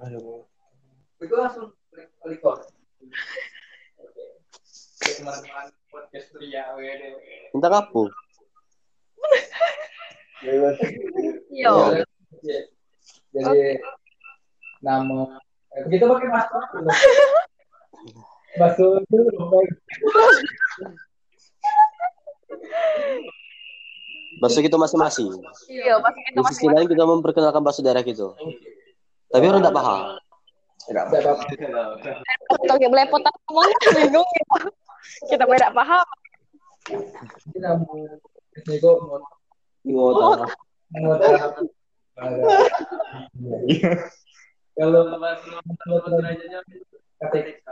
Aduh. Itu langsung record. Teman-teman podcast pria WD. Minta kapu. yo. Ya. Jadi nama eh, kita pakai masker. Bakso itu Bakso kita masing-masing. Iya, pasti kita Di masih sisi lain kita memperkenalkan bakso daerah gitu. Tapi orang tidak paham. Tidak tidak. Kalau kayak belepotan ngomongnya bingung gitu. Kita beda paham. Kita mau Ngota. mau kalau KTK.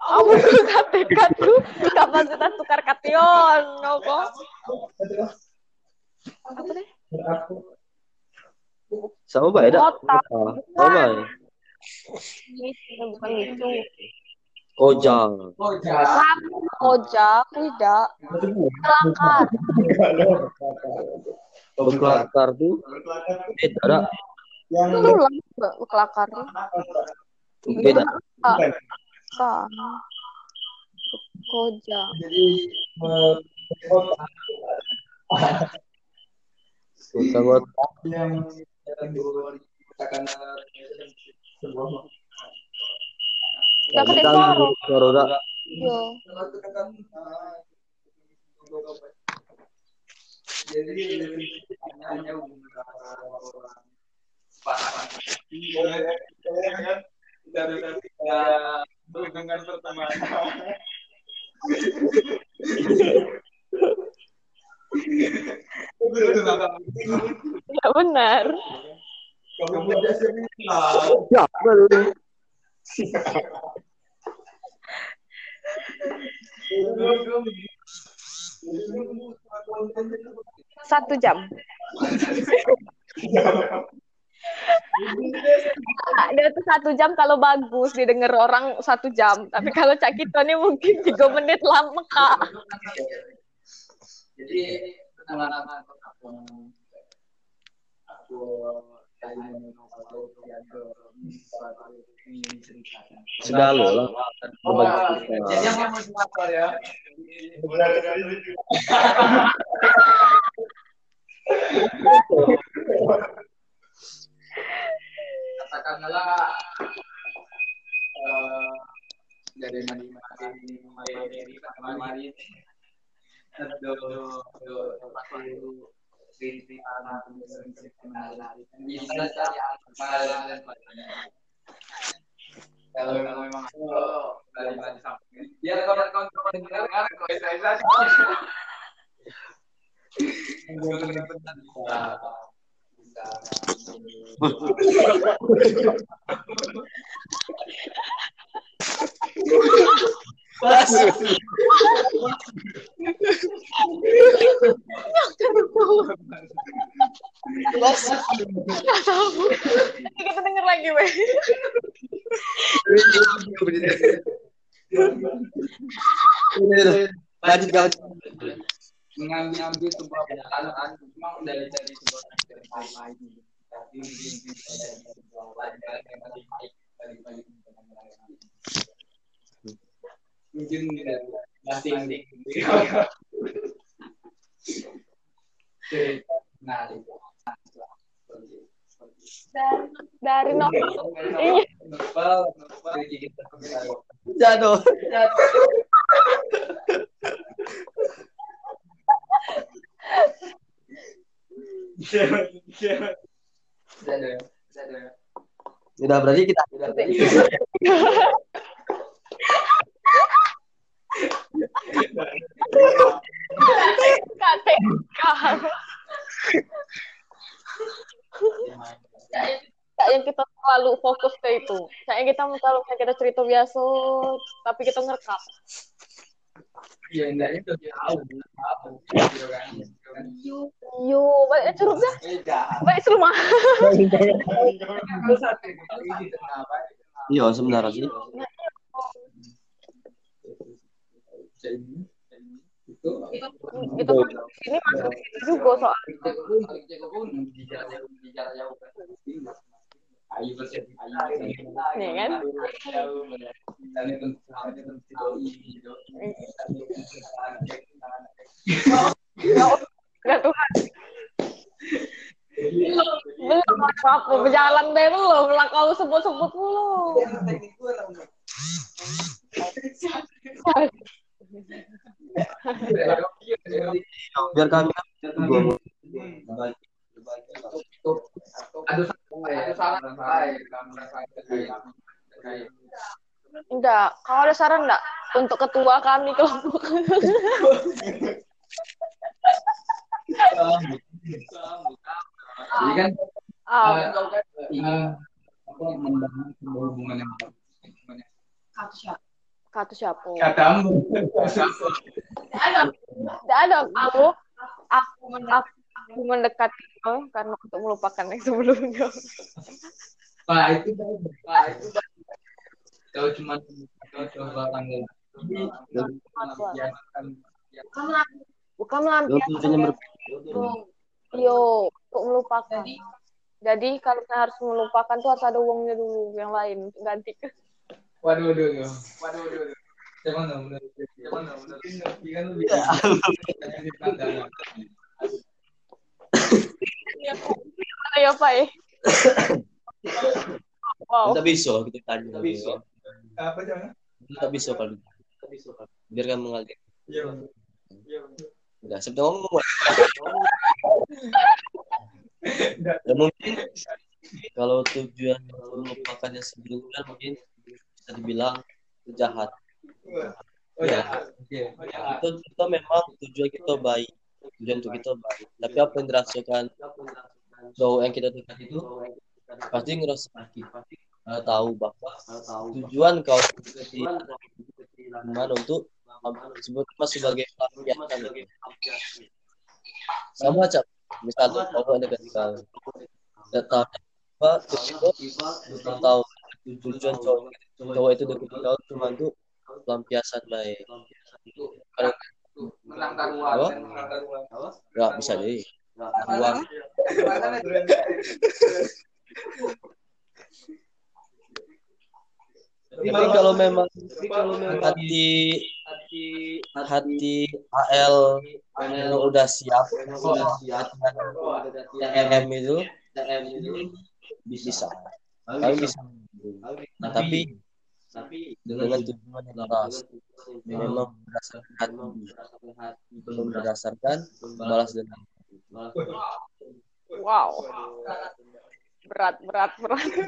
Tuh KTK tuh kapasitas tukar kation, ngopo? Apa deh? Aku Sama baik dah. Sama baik. Ini bukan itu. Oh. Ojak, tidak. Kelakar. Berkelakar tuh. Dah. Yang Itu lah, Mbak, kelakar. Beda. Kan. Koja. Jadi kota Kota-kota. yang yang dikatakan sebuah Kita ke Kita Tentoro. Toro dah. Yo. jadi hanya beberapa orang dari kita dengan pertemanan Ya benar. kamu baru. Satu jam. Dia tuh satu jam kalau bagus didengar orang satu jam. Tapi kalau Cak Kito ini mungkin tiga menit lama kak. Jadi pengalaman aku aku lah. Jadi kisah. yang mau semangat ya. Katakanlah eh, dari mari mari mari mari mari kalau memang dari sampai saya bisa bisa Nggak tahu. Kita denger lagi, weh. Lanjut mengambil ambil sebuah pertanyaan memang dari dari sebuah yang lain tapi mungkin bisa dari sebuah lain yang lebih baik dari bagi mungkin dari nah Dari, dari nomor. Iya. novel Jatuh. ada Udah berarti kita KTK. Kayaknya kita terlalu fokus ke itu. Kayaknya kita kalau kita cerita biasa, tapi kita ngerekam. ya enggak itu tahu tahu kan Yo, baik curug dah. beda Baik serumah. kalau satu ini kenapa Iya sebenarnya sih. Itu Itu ini masuk situ juga soal aku pun aku pun di jarak jauh di jarak jauh kan ayu bersih ayu Nih kan? kan Enggak Tuhan. Belum apa berjalan deh belum lah kau sebut-sebut belum. Biar kami saran Enggak, kau ada saran enggak untuk ketua kami kelompok? jadi kan Ah, ingin apa membangun sebuah hubungan yang baik. Kata siapa? katamu Tidak ada aku. Aku, aku mendekati kau karena untuk melupakan yang sebelumnya. Pak itu baik. Pak itu baik. Kau cuma kau coba tanggal Bukan melampiaskan. Yo, untuk melupakan. Jadi kalau saya harus melupakan tuh harus ada uangnya dulu yang lain ganti. Waduh, waduh, waduh. Waduh, waduh, waduh. Jangan dong, benar. Jangan dong, benar. Ini kan lebih. Ayo Pak. Wow. Kita bisa kita tanya. Kita bisa. Apa jangan? Kita bisa kalau biar kan mengalir. Iya. Udah, sebetulnya ngomong. Ya, mungkin kalau tujuan melupakannya sebelumnya mungkin bisa dibilang itu jahat. Oh ya. Oke. Itu kita memang tujuan kita baik, tujuan untuk kita baik. Tapi apa yang dirasakan cowok yang kita dekat itu pasti ngerasa sakit. Eh, tahu bahwa tujuan kau dekati mana untuk sebutnya sebagai pelampiasan. Sama aja. Misalnya kau dekat kau tidak tahu apa tiba-tiba tidak tahu tujuan cowok cowok itu dekat kau cuma untuk pelampiasan baik. Kalau Menang taruhan. Nggak bisa jadi Tapi kalau memang hati hati AL memang udah siap, udah siap TM itu bisa. Kami bisa. Nah, tapi dengan tujuan yang keras memang berdasarkan hati belum berdasarkan balas dendam. Wow. Berat, berat, berat.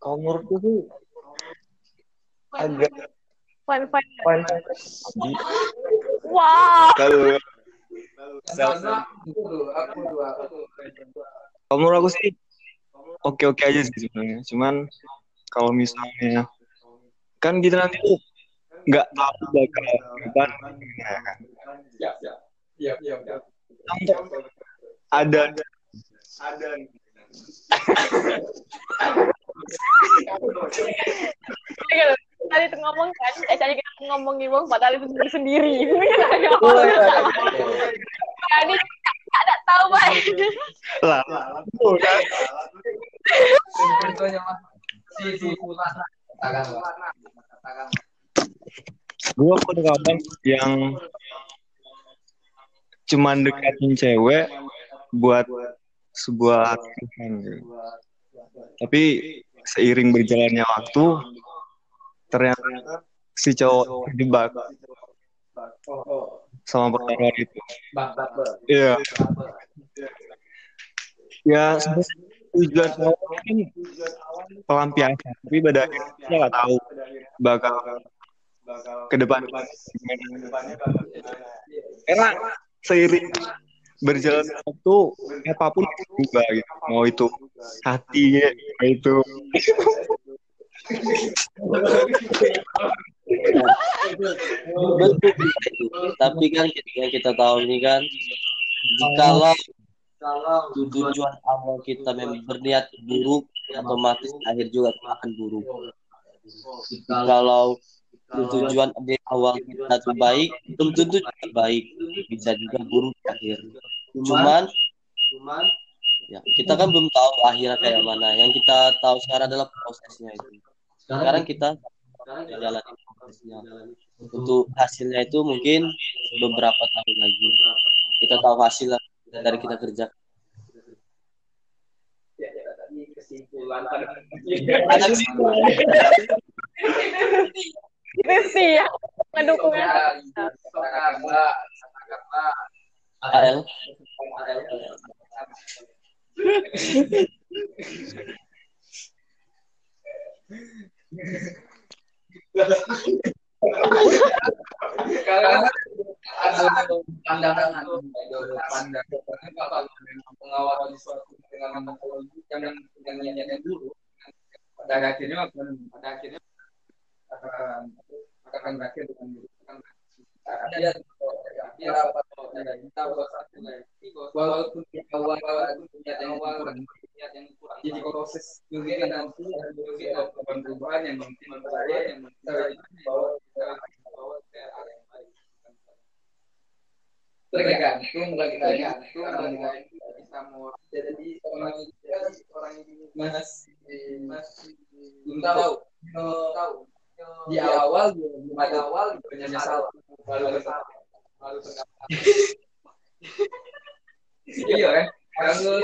Kalau menurutku sih agak Fine, fine. fine. Wow. Kalau kalau menurut aku sih oke oke aja sih sebenarnya. Cuman kalau misalnya kan kita nanti tuh nggak tahu bakal depan gimana kan. Ya, ya. Ya, ya, ya. Untuk ada Ada. Tadi itu ngomong kan, eh tadi kita ngomong ngomong padahal itu sendiri sendiri. Jadi nggak ada tahu baik. lah. Contohnya mas, si si Fulan. Katakan, katakan. Gue punya kawan yang cuman dekatin cewek buat sebuah gitu. Tapi seiring berjalannya waktu ternyata si cowok terjebak sama pertaruhan itu. Iya. Ya tujuan awal kan pelampiasan, tapi pada akhirnya nggak tahu bakal ke depan karena seiring berjalan waktu apa pun berubah gitu mau itu hati itu. Tapi kan yang kita tahu ini kan, jikalau tujuan awal kita memang berniat buruk, otomatis akhir juga akan buruk. Kalau tujuan di awal kita itu baik, belum tentu juga baik, bisa juga buruk akhir. Cuman, ya kita kan belum tahu akhirnya kayak mana. Yang kita tahu sekarang adalah prosesnya itu. Sekarang kita jalan prosesnya. Untuk hasilnya itu mungkin beberapa tahun lagi. Kita tahu hasil dari kita kerja. Kesimpulan pada kesimpulan. Rifty ya mendukung Ya, katakanlah, katakanlah, AL. Karena ada pandangan pandangan suatu yang yang yang dulu pada akhirnya pada akhirnya akan akan berakhir dengan ada dia kita awal niat yang kurang jadi proses mungkin nanti mungkin perubahan yang mungkin saya yang mungkin bahwa tergantung tergantung bisa mau jadi orang orang masih masih belum tahu tahu di awal belum ada awal banyak salah baru baru iya kan kalau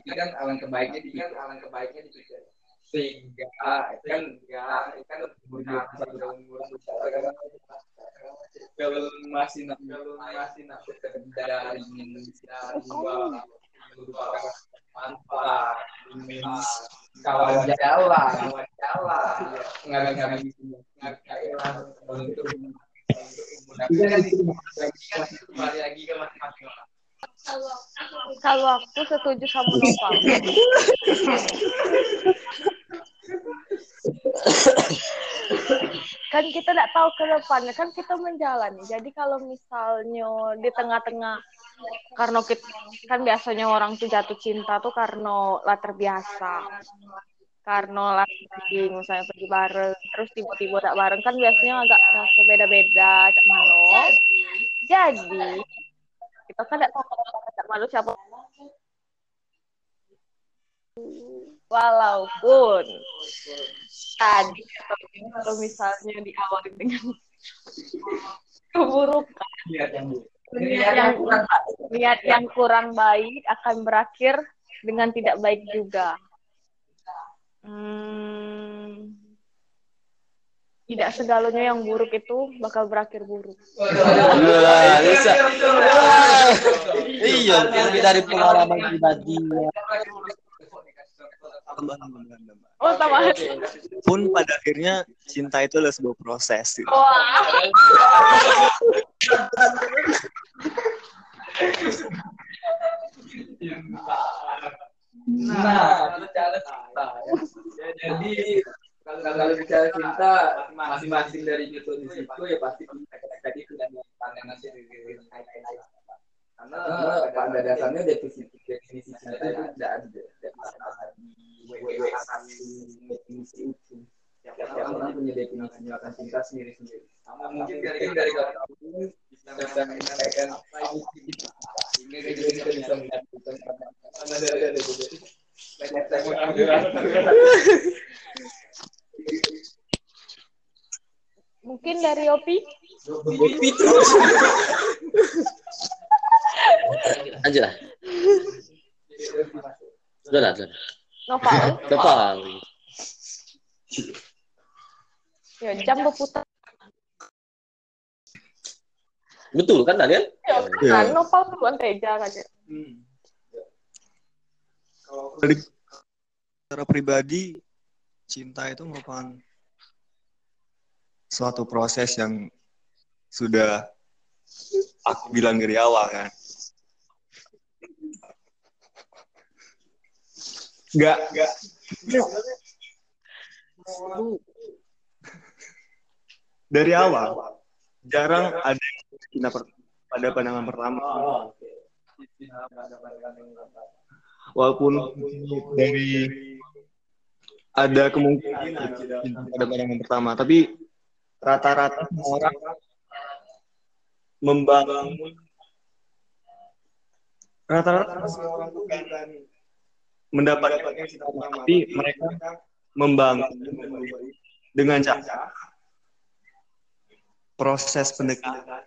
ini kan alang kebaiknya di kan alang kebaiknya di sehingga kan ya kan umur masih masih nak dari kawan jalan kawan jalan. Nggak nggak nggak untuk kembali lagi ke masing-masing orang kalau aku setuju sama Nopal kan kita tidak tahu ke depannya. Kan kita menjalani. Jadi kalau misalnya di tengah-tengah karena kita kan biasanya orang tuh jatuh cinta tuh karena lah terbiasa karena lagi misalnya pergi bareng terus tiba-tiba tak bareng kan biasanya agak rasa beda-beda cak mano jadi kita kan tidak tahu cak mano siapa. Walaupun tadi. Kalau misalnya diawali dengan keburukan niat yang niat yang niat yang kurang baik akan berakhir dengan tidak baik juga. Hmm, tidak segalanya yang buruk itu bakal berakhir buruk. Iya, dari pengalaman pribadi. Tambahan, tambahan, tambahan. oh tambahan Pun pada akhirnya cinta itu adalah sebuah proses. Gitu. wah Nah, bicara cinta. Ya, jadi kalau kalau bicara cinta, masing-masing dari itu di situ ya pasti tadi sudah pandangan sih karena pada dasarnya definisi definisi cinta itu tidak ada definisi itu. Tiap orang punya definisi akan cinta sendiri sendiri. Mungkin dari dari kamu bisa menyampaikan apa itu cinta. Sehingga kita bisa menyatukan karena ada ada ada mungkin dari Opi Aja lah. Sudah lah, Noval Kepal. ya jam berputar Betul kan Daniel? ya Iya. kan Noval duluan Teja aja Dari secara pribadi, cinta itu merupakan suatu proses yang sudah aku bilang dari awal kan. Nggak. Nggak dari awal jarang ada yang pada pandangan pertama. Walaupun dari ada kemungkinan pada pandangan pertama tapi rata-rata orang membangun rata-rata orang bukan mendapatkan tapi mereka membangun dengan cara proses pendekatan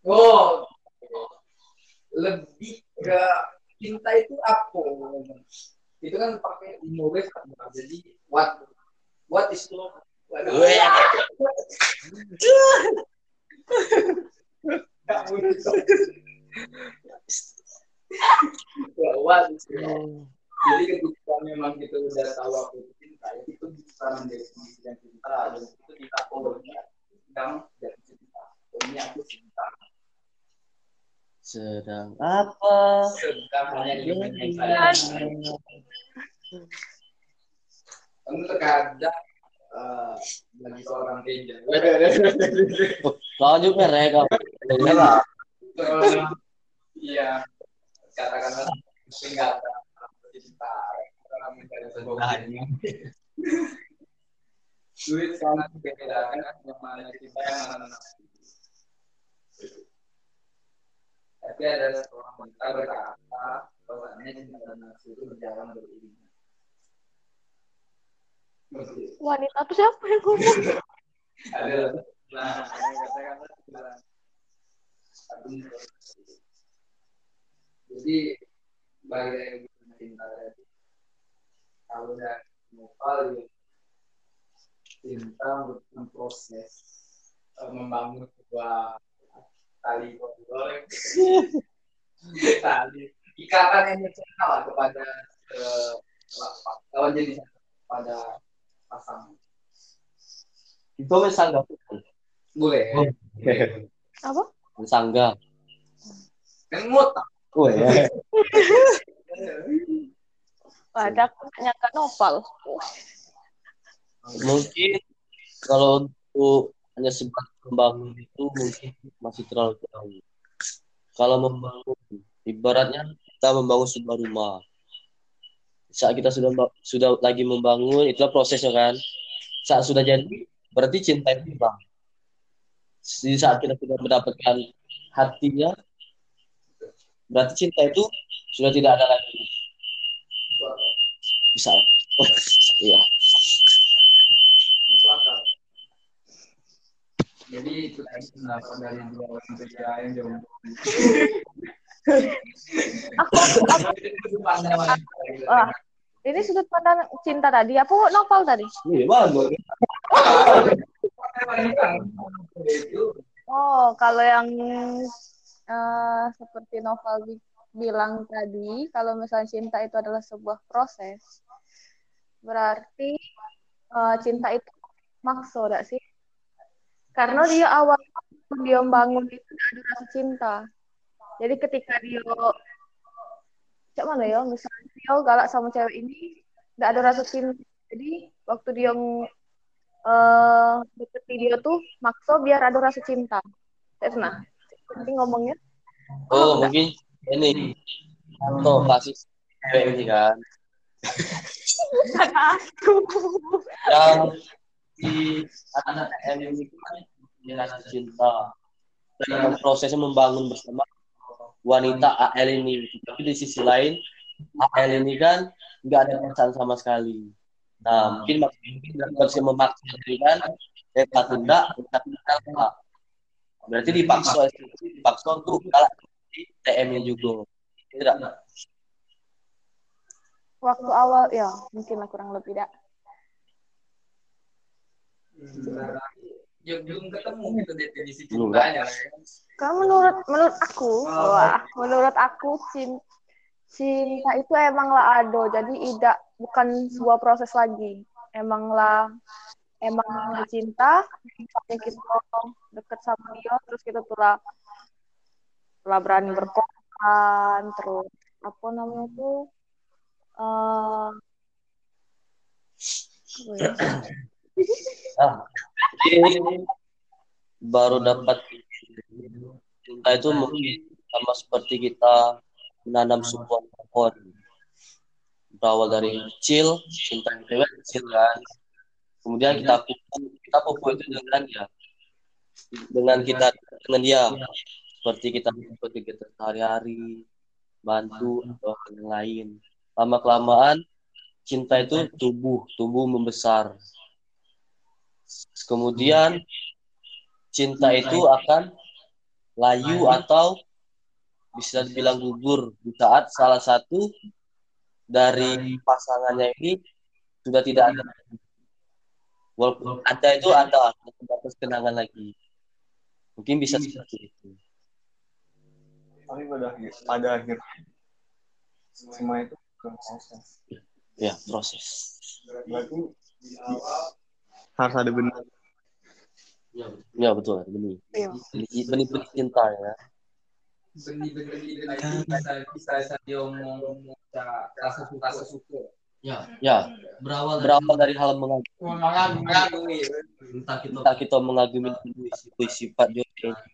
Oh, lebih ke cinta itu apa? Itu kan pakai nulis jadi what what is love? Waduh. Love? Jadi ketika memang kita udah tahu apa itu cinta, itu bisa mendefinisikan cinta dan itu kita ini sedang jadi cinta, ini aku cinta. Sedang apa? Sedang Kamu terkadang eh, lagi seorang tinja. Kau juga mereka. Mereka. Iya, katakanlah tinggal cinta karena mencari sebuah duit sangat membedakan yang mana cinta yang mana nafsu. Tapi ada seorang wanita berkata bahwasanya cinta dan nafsu itu berjalan beriringan. Wanita tuh siapa yang ngomong? Ada nah, bilang jadi bagai cinta tadi kalau dari ya, cinta merupakan proses eh, membangun sebuah tali goreng tali ikatan emosional kepada eh, lawan jenis pada pasangan Itu mesangga. boleh Apa? Mesangga. kan ngotak Oh ya. Ada aku nanya ke Noval. Mungkin kalau untuk hanya sebatas membangun itu mungkin masih terlalu jauh. Kalau membangun, ibaratnya kita membangun sebuah rumah. Saat kita sudah sudah lagi membangun, itulah prosesnya kan. Saat sudah jadi, berarti cinta itu bang. Di saat kita sudah mendapatkan hatinya, berarti cinta itu sudah tidak ada lagi. Bisa. Iya. masuk. Jadi itu tadi kenapa dari dua orang pria yang jomblo. Aku, aku, ini sudut pandang cinta tadi. Apa novel tadi? Iya, bagus. Oh, kalau yang eh, seperti novel bi- bilang tadi, kalau misalnya cinta itu adalah sebuah proses, berarti eh, cinta itu maksud gak sih? Karena dia awal dia bangun itu ada rasa cinta. Jadi ketika dia cak mana ya, misalnya dia galak sama cewek ini, gak ada rasa cinta. Jadi waktu dia eh deketi dia tuh makso biar ada rasa cinta. Nah, nanti ngomongnya Oh, mungkin ini atau kasih cewek ini kan aku. yang di anak M ini kan dia rasa cinta dan prosesnya membangun bersama wanita AL ini. Tapi di sisi lain AL ini kan nggak ada perasaan sama sekali. Nah, mungkin mungkin bisa memaksa kan, eh tidak, tak tidak. Berarti dipaksa, dipaksa untuk kalah TM-nya juga. Tidak. Waktu awal ya mungkin lah kurang lebih dah. Ya belum ketemu gitu definisi Belum, cintanya. Kan menurut menurut aku, wah, menurut aku cinta cinta itu emanglah ado, jadi tidak bukan sebuah proses lagi. Emanglah emang cinta, misalnya kita deket sama dia, terus kita telah telah berani berkorban, terus apa namanya tuh eh apa ya? Ah, baru dapat cinta itu mungkin sama seperti kita menanam sebuah pohon. Berawal dari kecil cinta kan kecil kan. Kemudian kita pupuk kita pupuk itu dengan ya dengan kita dengan dia. Seperti kita seperti kita sehari-hari bantu atau yang lain. Lama kelamaan cinta itu tumbuh tumbuh membesar kemudian cinta itu akan layu atau bisa dibilang gugur di saat salah satu dari pasangannya ini sudah tidak ada walaupun ada itu ada batas kenangan lagi. Mungkin bisa seperti itu. Tapi pada akhir, pada akhir semua itu proses. ya proses. Berarti harus ada benar. ya betul benih Iya. benih benih benih cinta ya Benih-benih itu bisa bisa diomong bisa rasa suka rasa suka. Ya, ya berawal berawal dari hal mengagumi Mengagumi. entah kita kita kita mengagumi puisi sifat dia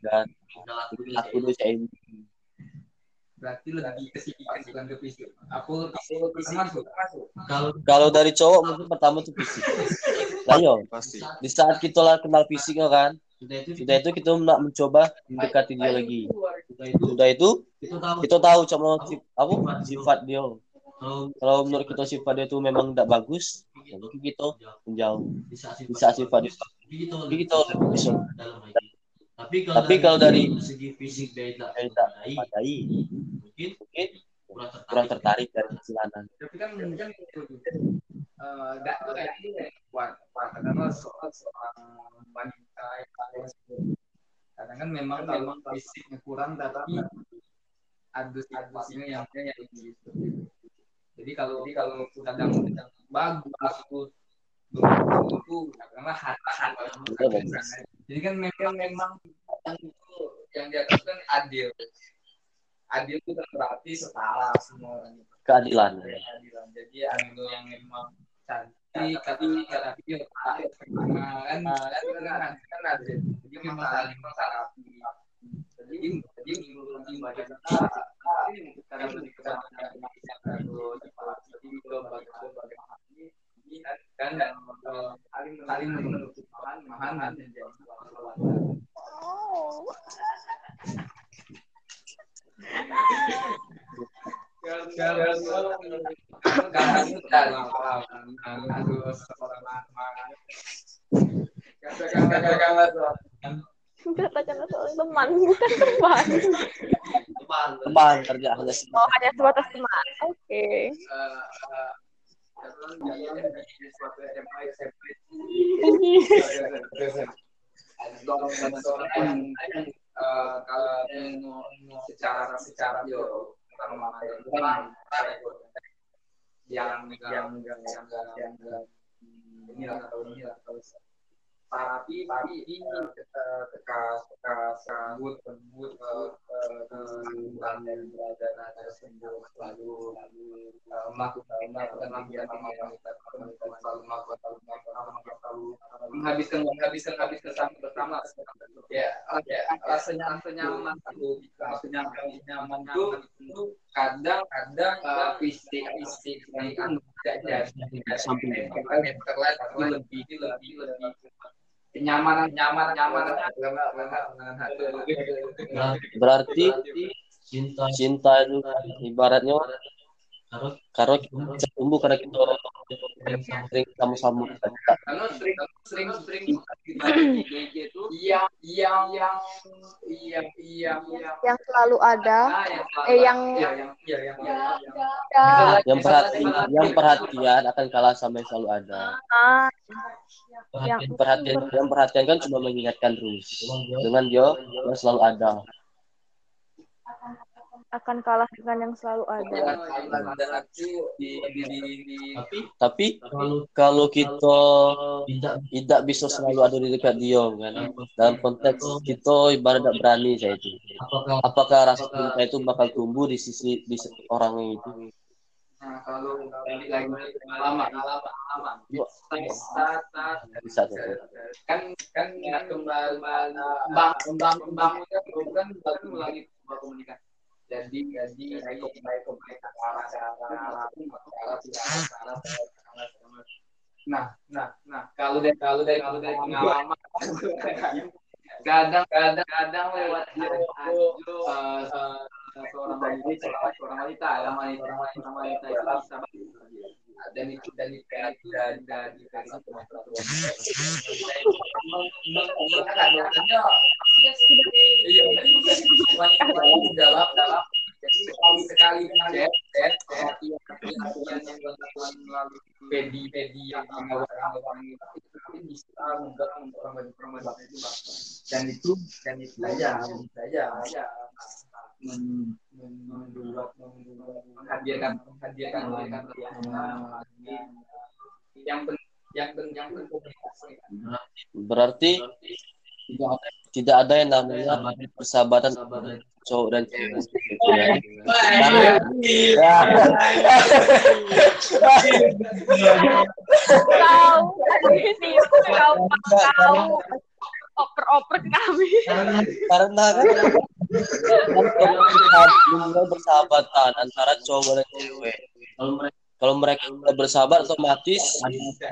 kan aku dosa ini Berarti lebih ke psikikan bukan ke fisik. Aku aku masuk masuk. kalau kalau dari cowok mungkin pertama tuh fisik. Ayo Pasti. di saat kita lah kenal fisiknya kan. Sudah itu sudah itu kita nak mencoba mendekati dia lagi. Sudah itu. Sudah itu. Kita tahu. kita tahu cuma apa? Sifat dia. Kalau kalau menurut kita sifat dia itu memang tidak bagus mungkin kita menjauh. di saat di saat sifat dia. Jadi kita bisa. Tapi kalau, Tapi kalau dari- segi fisik dia tidak memadai mungkin mungkin kurang tertarik. kurang tertarik dari kecilanan Tapi kan itu eh gak tuh kayak ini katakanlah soal seorang wanita yang kadang kan memang memang fisiknya kurang tapi ada adusnya yang yang gitu. Jadi kalau kalau kadang kadang bagus itu katakanlah hati Iya, bagus. Jadi kan memang memang yang itu yang di atas kan adil. Adil itu kan berarti setara semua orang itu keadilan keadilan. Jadi ada yang memang cantik, tapi tapi nah, kan kan kan kan ada. Jadi memang saling melengkapi. Jadi jadi menurut baca ini karena lebih kepada jadi itu bagaimana ini kan dan saling saling menutup pemahaman dan jadi Oh. Enggak tanya soal teman, bukan teman. teman kerja hanya Oh, hanya sebatas teman. Oke. kalau secara secara bio yang yang yang yang yang ini lah atau ini lah atau tapi tapi ini tekas tekas sambut sambut bukan dan berada ada sembuh lalu lalu melakukan melakukan kegiatan komunitas selalu melakukan selalu menghabiskan menghabiskan habiskan bersama bersama. Ya ya rasa nyaman itu rasa nyaman nyaman itu kadang kadang fisik fisik tidak jadi Kenyamanan nyaman nyaman berarti cinta cinta itu ibaratnya karena karena kita bisa tumbuh karena kita sering sama-sama Karena sering sering sering itu yang yang yang yang yang yang yang selalu ada. Yang eh yang ya yang ya yang yang ada yang. perhatian yang perhatian akan kalah sama yang selalu ada. Ah, yang yang perhatian. Yang perhatian kan cuma mengingatkan terus dengan dia yang selalu ada akan kalah dengan yang selalu ada. Di tapi tapi kalau kita tidak tidak bisa selalu ada di dekat dia kan? Dalam konteks kita ibarat tidak berani saya itu. Apakah apakah rasa cinta itu bakal tumbuh di sisi di orang itu? Nah kalau balik lagi ke pengalaman. Saat bisa kan kan kembali bang bang bang kan baru melalui sebuah komunikasi jadi jadi baik arah arah arah nah nah nah kalau dari kalau dari kalau dari pengalaman kadang kadang kadang lewat Jojo eh, eh, seorang wanita seorang wanita ya wanita. Orang wanita itu bisa dan itu dan itu dan dan iya wanita. Dalam dalam jadi chat chat yang dilakukan melalui yang itu bisa itu dan itu dan itu saja saja saja membuat menghadirkan menghadirkan yang pen, yang yang penting. Berarti tidak ada yang namanya persahabatan cowok dan cewek. Gitu ya. kau ini kau kau oper-oper kami karena kan mulai bersahabatan antara cowok dan cewek. Kalau mereka kalau mereka mulai bersahabat otomatis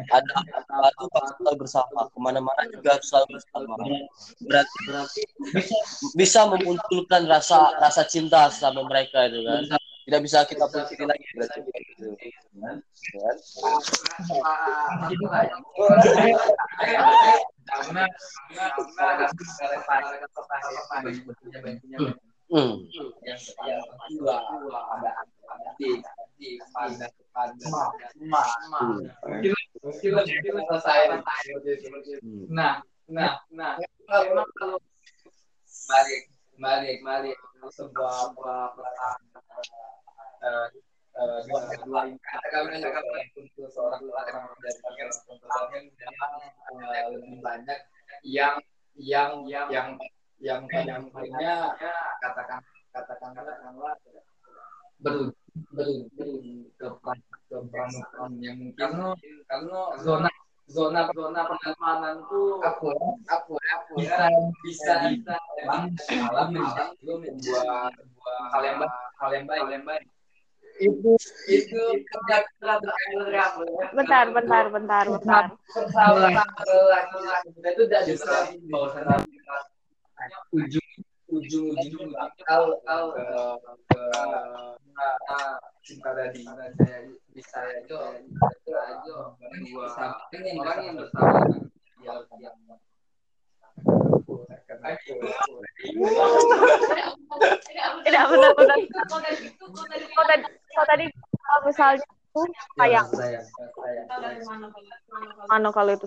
ada apa-apa pasti selalu bersama ke mana-mana juga harus selalu bersama berarti berarti bisa memunculkan rasa rasa cinta sama mereka itu kan tidak bisa kita pungkiri lagi berarti gitu. kan? Hmm. Di pada pada ma ma kilo kilo selesai Hmm. nah nah nah memang kalau balik balik balik sebuah sebuah eh, eh, untuk seorang orang dari lebih banyak yang yang yang yang yang pastinya katakan katakan katakanlah ber ber ber ke ke pramukaan yang mungkin karena zona zona zona pertemanan tuh aku aku aku bisa bisa bisa malam belum membuat hal yang baik hal yang baik hal yang baik itu itu bentar. Bentar bentar bentar. Itu tidak bisa bahwa ujung ujung ujung kalau kalau ke ke cinta tadi. saya bisa itu itu aja. dua orang yang bersama. Yang yang tadi tadi kalau misalnya sayang mana kalau itu.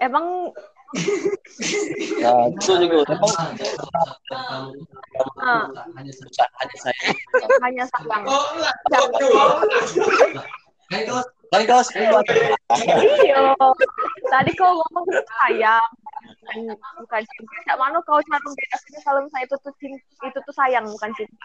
Emang Itu saya hanya iya. tadi kau ngomong sayang bukan cinta tidak mana kau cara membedakannya kalau misalnya itu tuh cinta itu tuh sayang bukan cinta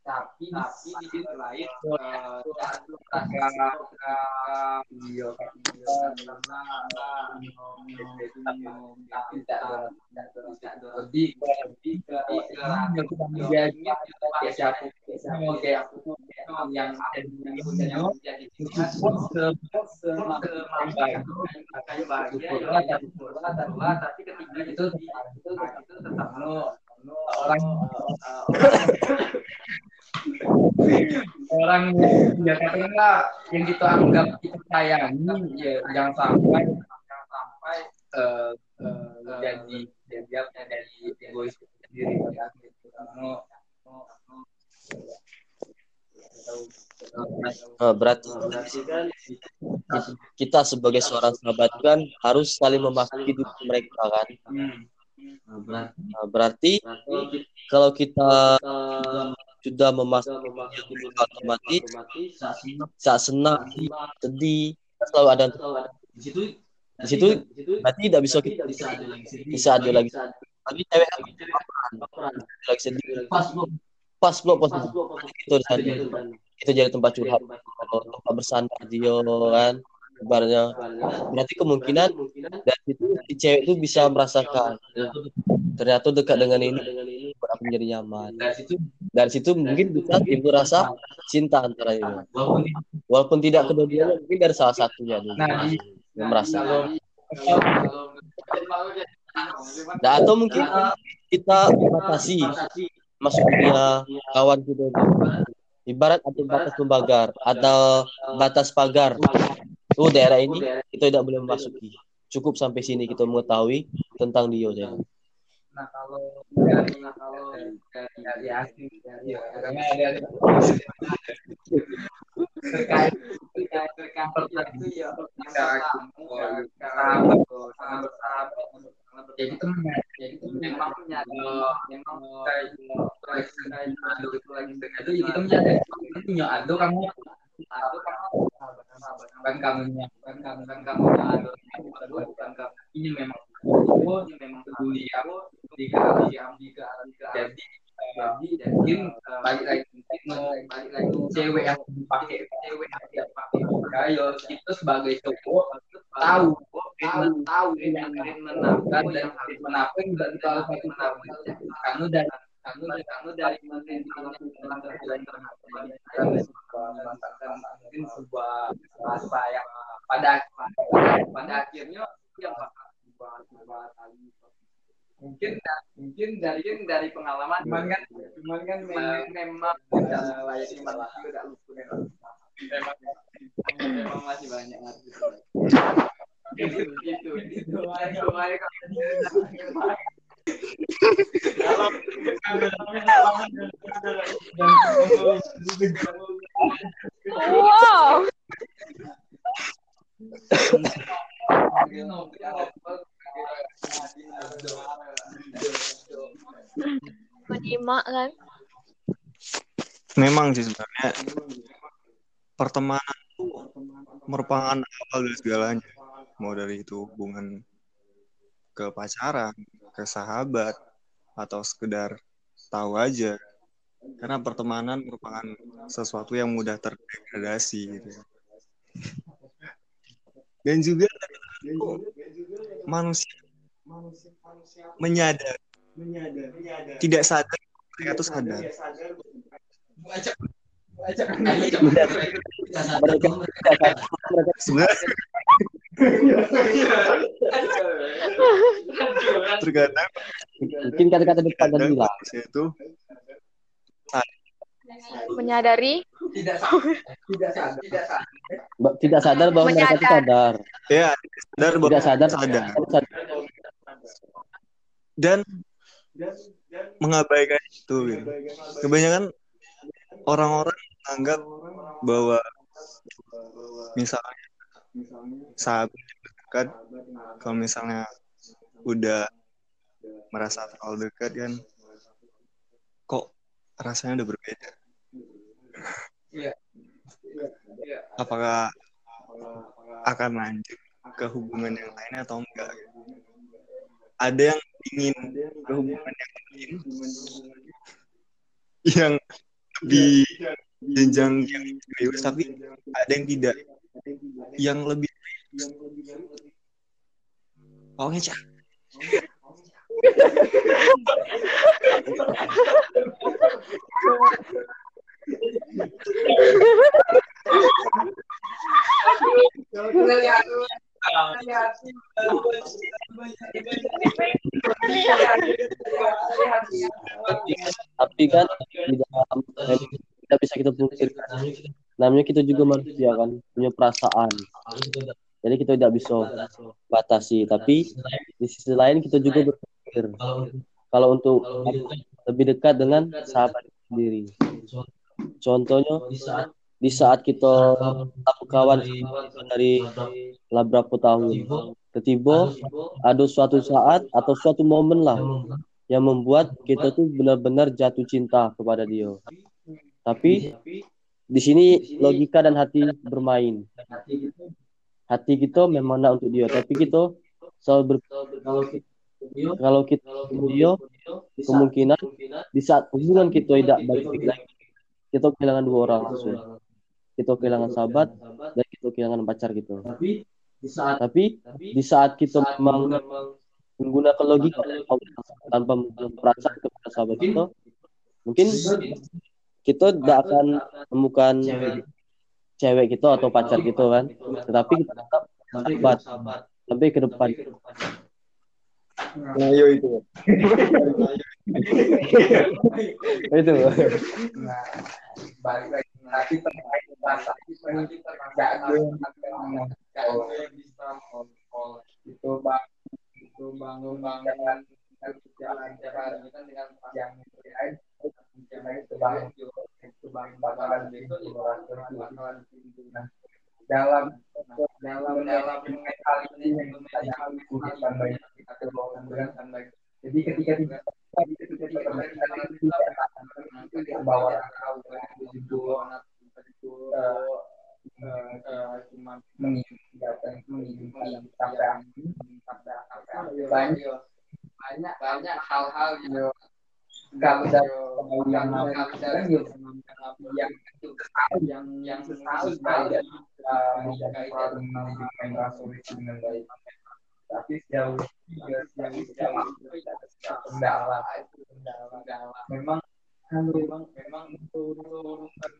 tapi tapi di yang menjadi tapi ketika itu itu tetap orang orang ya katakanlah yang kita anggap kita sayangi ya jangan sampai jangan sampai eh, eh, jadi jadi apa jadi egois sendiri Karena- Nah, berarti kita sebagai seorang sahabat kan harus saling memasuki diri mereka kan. Hmm. Nah, berarti kalau kita sudah memasuki otomatis saat senang, sedih, selalu ada di situ di situ berarti tidak bisa kita bisa ada lagi. Tapi cewek lagi sedih. pas Pas belum pas itu itu jadi tempat curhat. tempat bersandar dia kan ibaratnya berarti kemungkinan dari situ si cewek itu bisa merasakan ternyata dekat dengan ini buat aku menjadi nyaman. Dari situ dari situ mungkin bisa timbul rasa cinta antara itu walaupun tidak kedua-duanya mungkin dari salah satunya dulu Nah, merasa kalau nah, atau mungkin kita batasi masuk dunia kawan kita ibarat ada batas pembagar atau batas pagar tuh daerah ini kita tidak boleh memasuki cukup sampai sini kita mengetahui tentang dia saja Nah kalau dari kalau dari dari terkait terkait ya sahabat sahabat sahabat jadi teman jadi memang memang lagi itu lagi itu kita menyadari punya ado kamu ado kamu bukan kamunya bukan kamu bukan kamu bukan kamu ini memang aku ini memang peduli aku. Di kali yang di jadi jadi jadi balik lagi balik lagi cewek yang dipakai cewek yang dipakai. Ayo kita sebagai cowok tahu tahu tahu yang menafkan dan harus menafkan juga kita harus menafkan kamu dari kamu dari kamu dari mungkin sebuah rasa yang pada pada akhirnya yang mungkin mungkin dari dari pengalaman. Cuman kan cuman kan memang memang tidak layaknya manusia tidak lupa memang memang masih banyak ngerti itu itu Wow. Menyimak kan? Memang sih sebenarnya pertemanan merupakan awal dari segalanya. Mau dari itu hubungan ke pacaran, ke sahabat, atau sekedar tahu aja. Karena pertemanan merupakan sesuatu yang mudah terdegradasi gitu. Dan juga manusia menyadari tidak sadar mereka tuh sadar sebenarnya terkadang mungkin kata-kata depan dan bilang itu Menyadari. Tidak sadar tidak sadar tidak sadar ba- tidak sadar bahwa mereka itu sadar. Ya sadar bahwa tidak sadar. sadar sadar. Dan mengabaikan itu gitu. kebanyakan orang-orang menganggap bahwa misalnya sahabat dekat kalau misalnya udah merasa terlalu dekat kan kok rasanya udah berbeda? Iya. Apakah akan lanjut ke hubungan yang lain atau enggak? Ada yang ingin berhubungan yang lain? Yang lebih jenjang yang serius tapi ada yang tidak. Yang lebih pokoknya Cak. tapi kan di dalam tidak bisa kita pungkirkan namanya kita juga manusia kan punya perasaan. Jadi kita tidak bisa batasi. Tapi di sisi lain kita juga berpikir kalau untuk lebih dekat dengan sahabat sendiri. Contohnya di saat kita tahu kawan dari lah berapa tahun tiba ada suatu saat atau suatu momen lah yang membuat kita tuh benar-benar jatuh cinta kepada dia. Tapi di sini logika dan hati bermain. hati kita memang nak untuk dia tapi kita selalu ber kalau kita dia kemungkinan di saat hubungan kita tidak baik lagi kita kehilangan dua orang sesuai kita kehilangan sahabat dan kita kehilangan pacar gitu tapi di saat kita memang menggunakan logika tanpa menggunakan perasaan kepada sahabat kita mungkin kita tidak akan menemukan cewek. kita atau pacar gitu kan. tetapi kita tetap sahabat. sampai ke depan. nah yo itu. Itu. Nah, balik lagi. Nanti terkait rasa nanti terkait yang bisa. Mengkol itu bang. Itu bangun bangun jalan kan nah dalam dalam dalam kita kita jadi ketika jadi ketika banyak banyak banyak hal-hal yang dari yang yang yang yang sekali dari menjadi manajemen asuransi dengan baik tapi sejauh yang sejauh kendala itu kendala memang kan memang memang untuk urusan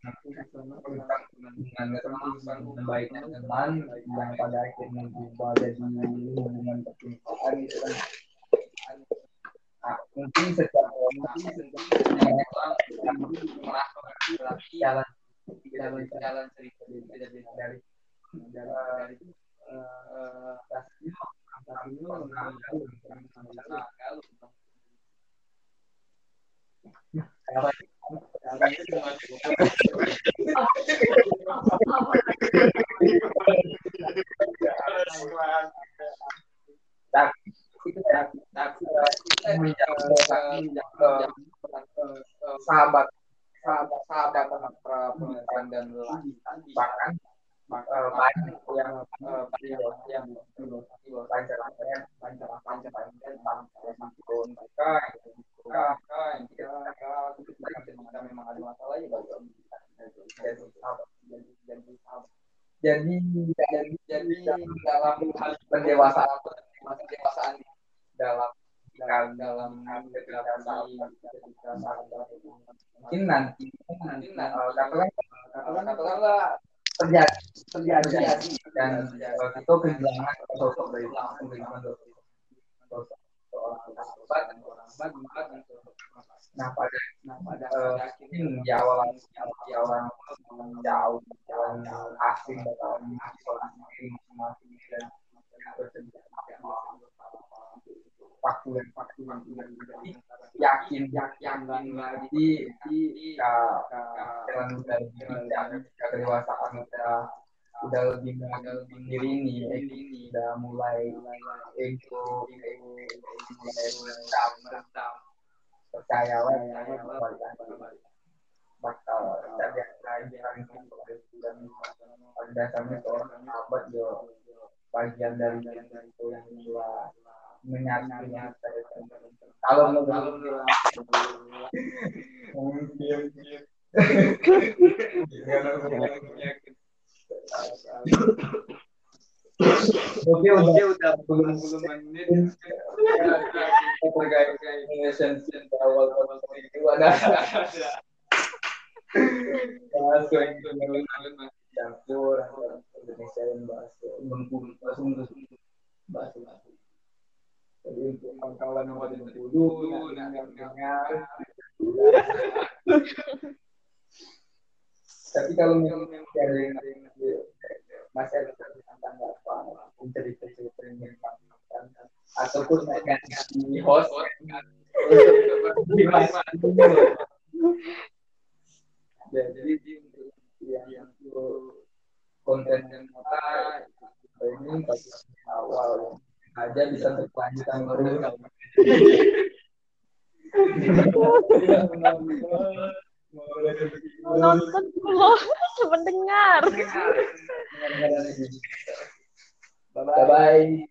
tentang baik teman yang pada akhirnya berubah jadi hubungan percintaan itu kan Nah, mungkin secara jalan jalan jalan cerita dari dari dari sahabat sahabat sahabat perempuan dan bahkan banyak yang yang yang lancar lancar lancar lancar mereka jadi jadi jadi dalam hal pendewasaan pendewasaan dalam dalam dalam mungkin nanti nanti katakan katakanlah terjadi terjadi dan itu kehilangan sosok dari sosok nah pada nah pada mungkin di awal di awal jauh jalan asing atau isolasi masing-masing dan waktu dan waktu yang yakin yakin lagi di jalan dari kedewasaan udah udah lebih diri ini udah mulai ego ego mulai percaya lah bakal pelajaran dan pada dasarnya seorang sahabat yo bagian dari yang itu yang dua menyatu kalau menurut mungkin Oke udah. Udah. Belum belum menit terkait relationship awal awal itu. Ada bahas yang campur. Indonesia dan bahasa mengkumpul bahasa bahasa bahasa jadi untuk yang ada di dulu dan yang dengar tapi kalau ada yang masih ada tanggapan cerita-cerita yang disampaikan ataupun mereka di host ya jadi yang konten yang kita ini awal aja bisa berkelanjutan baru Nonton loh, mendengar. Bye bye.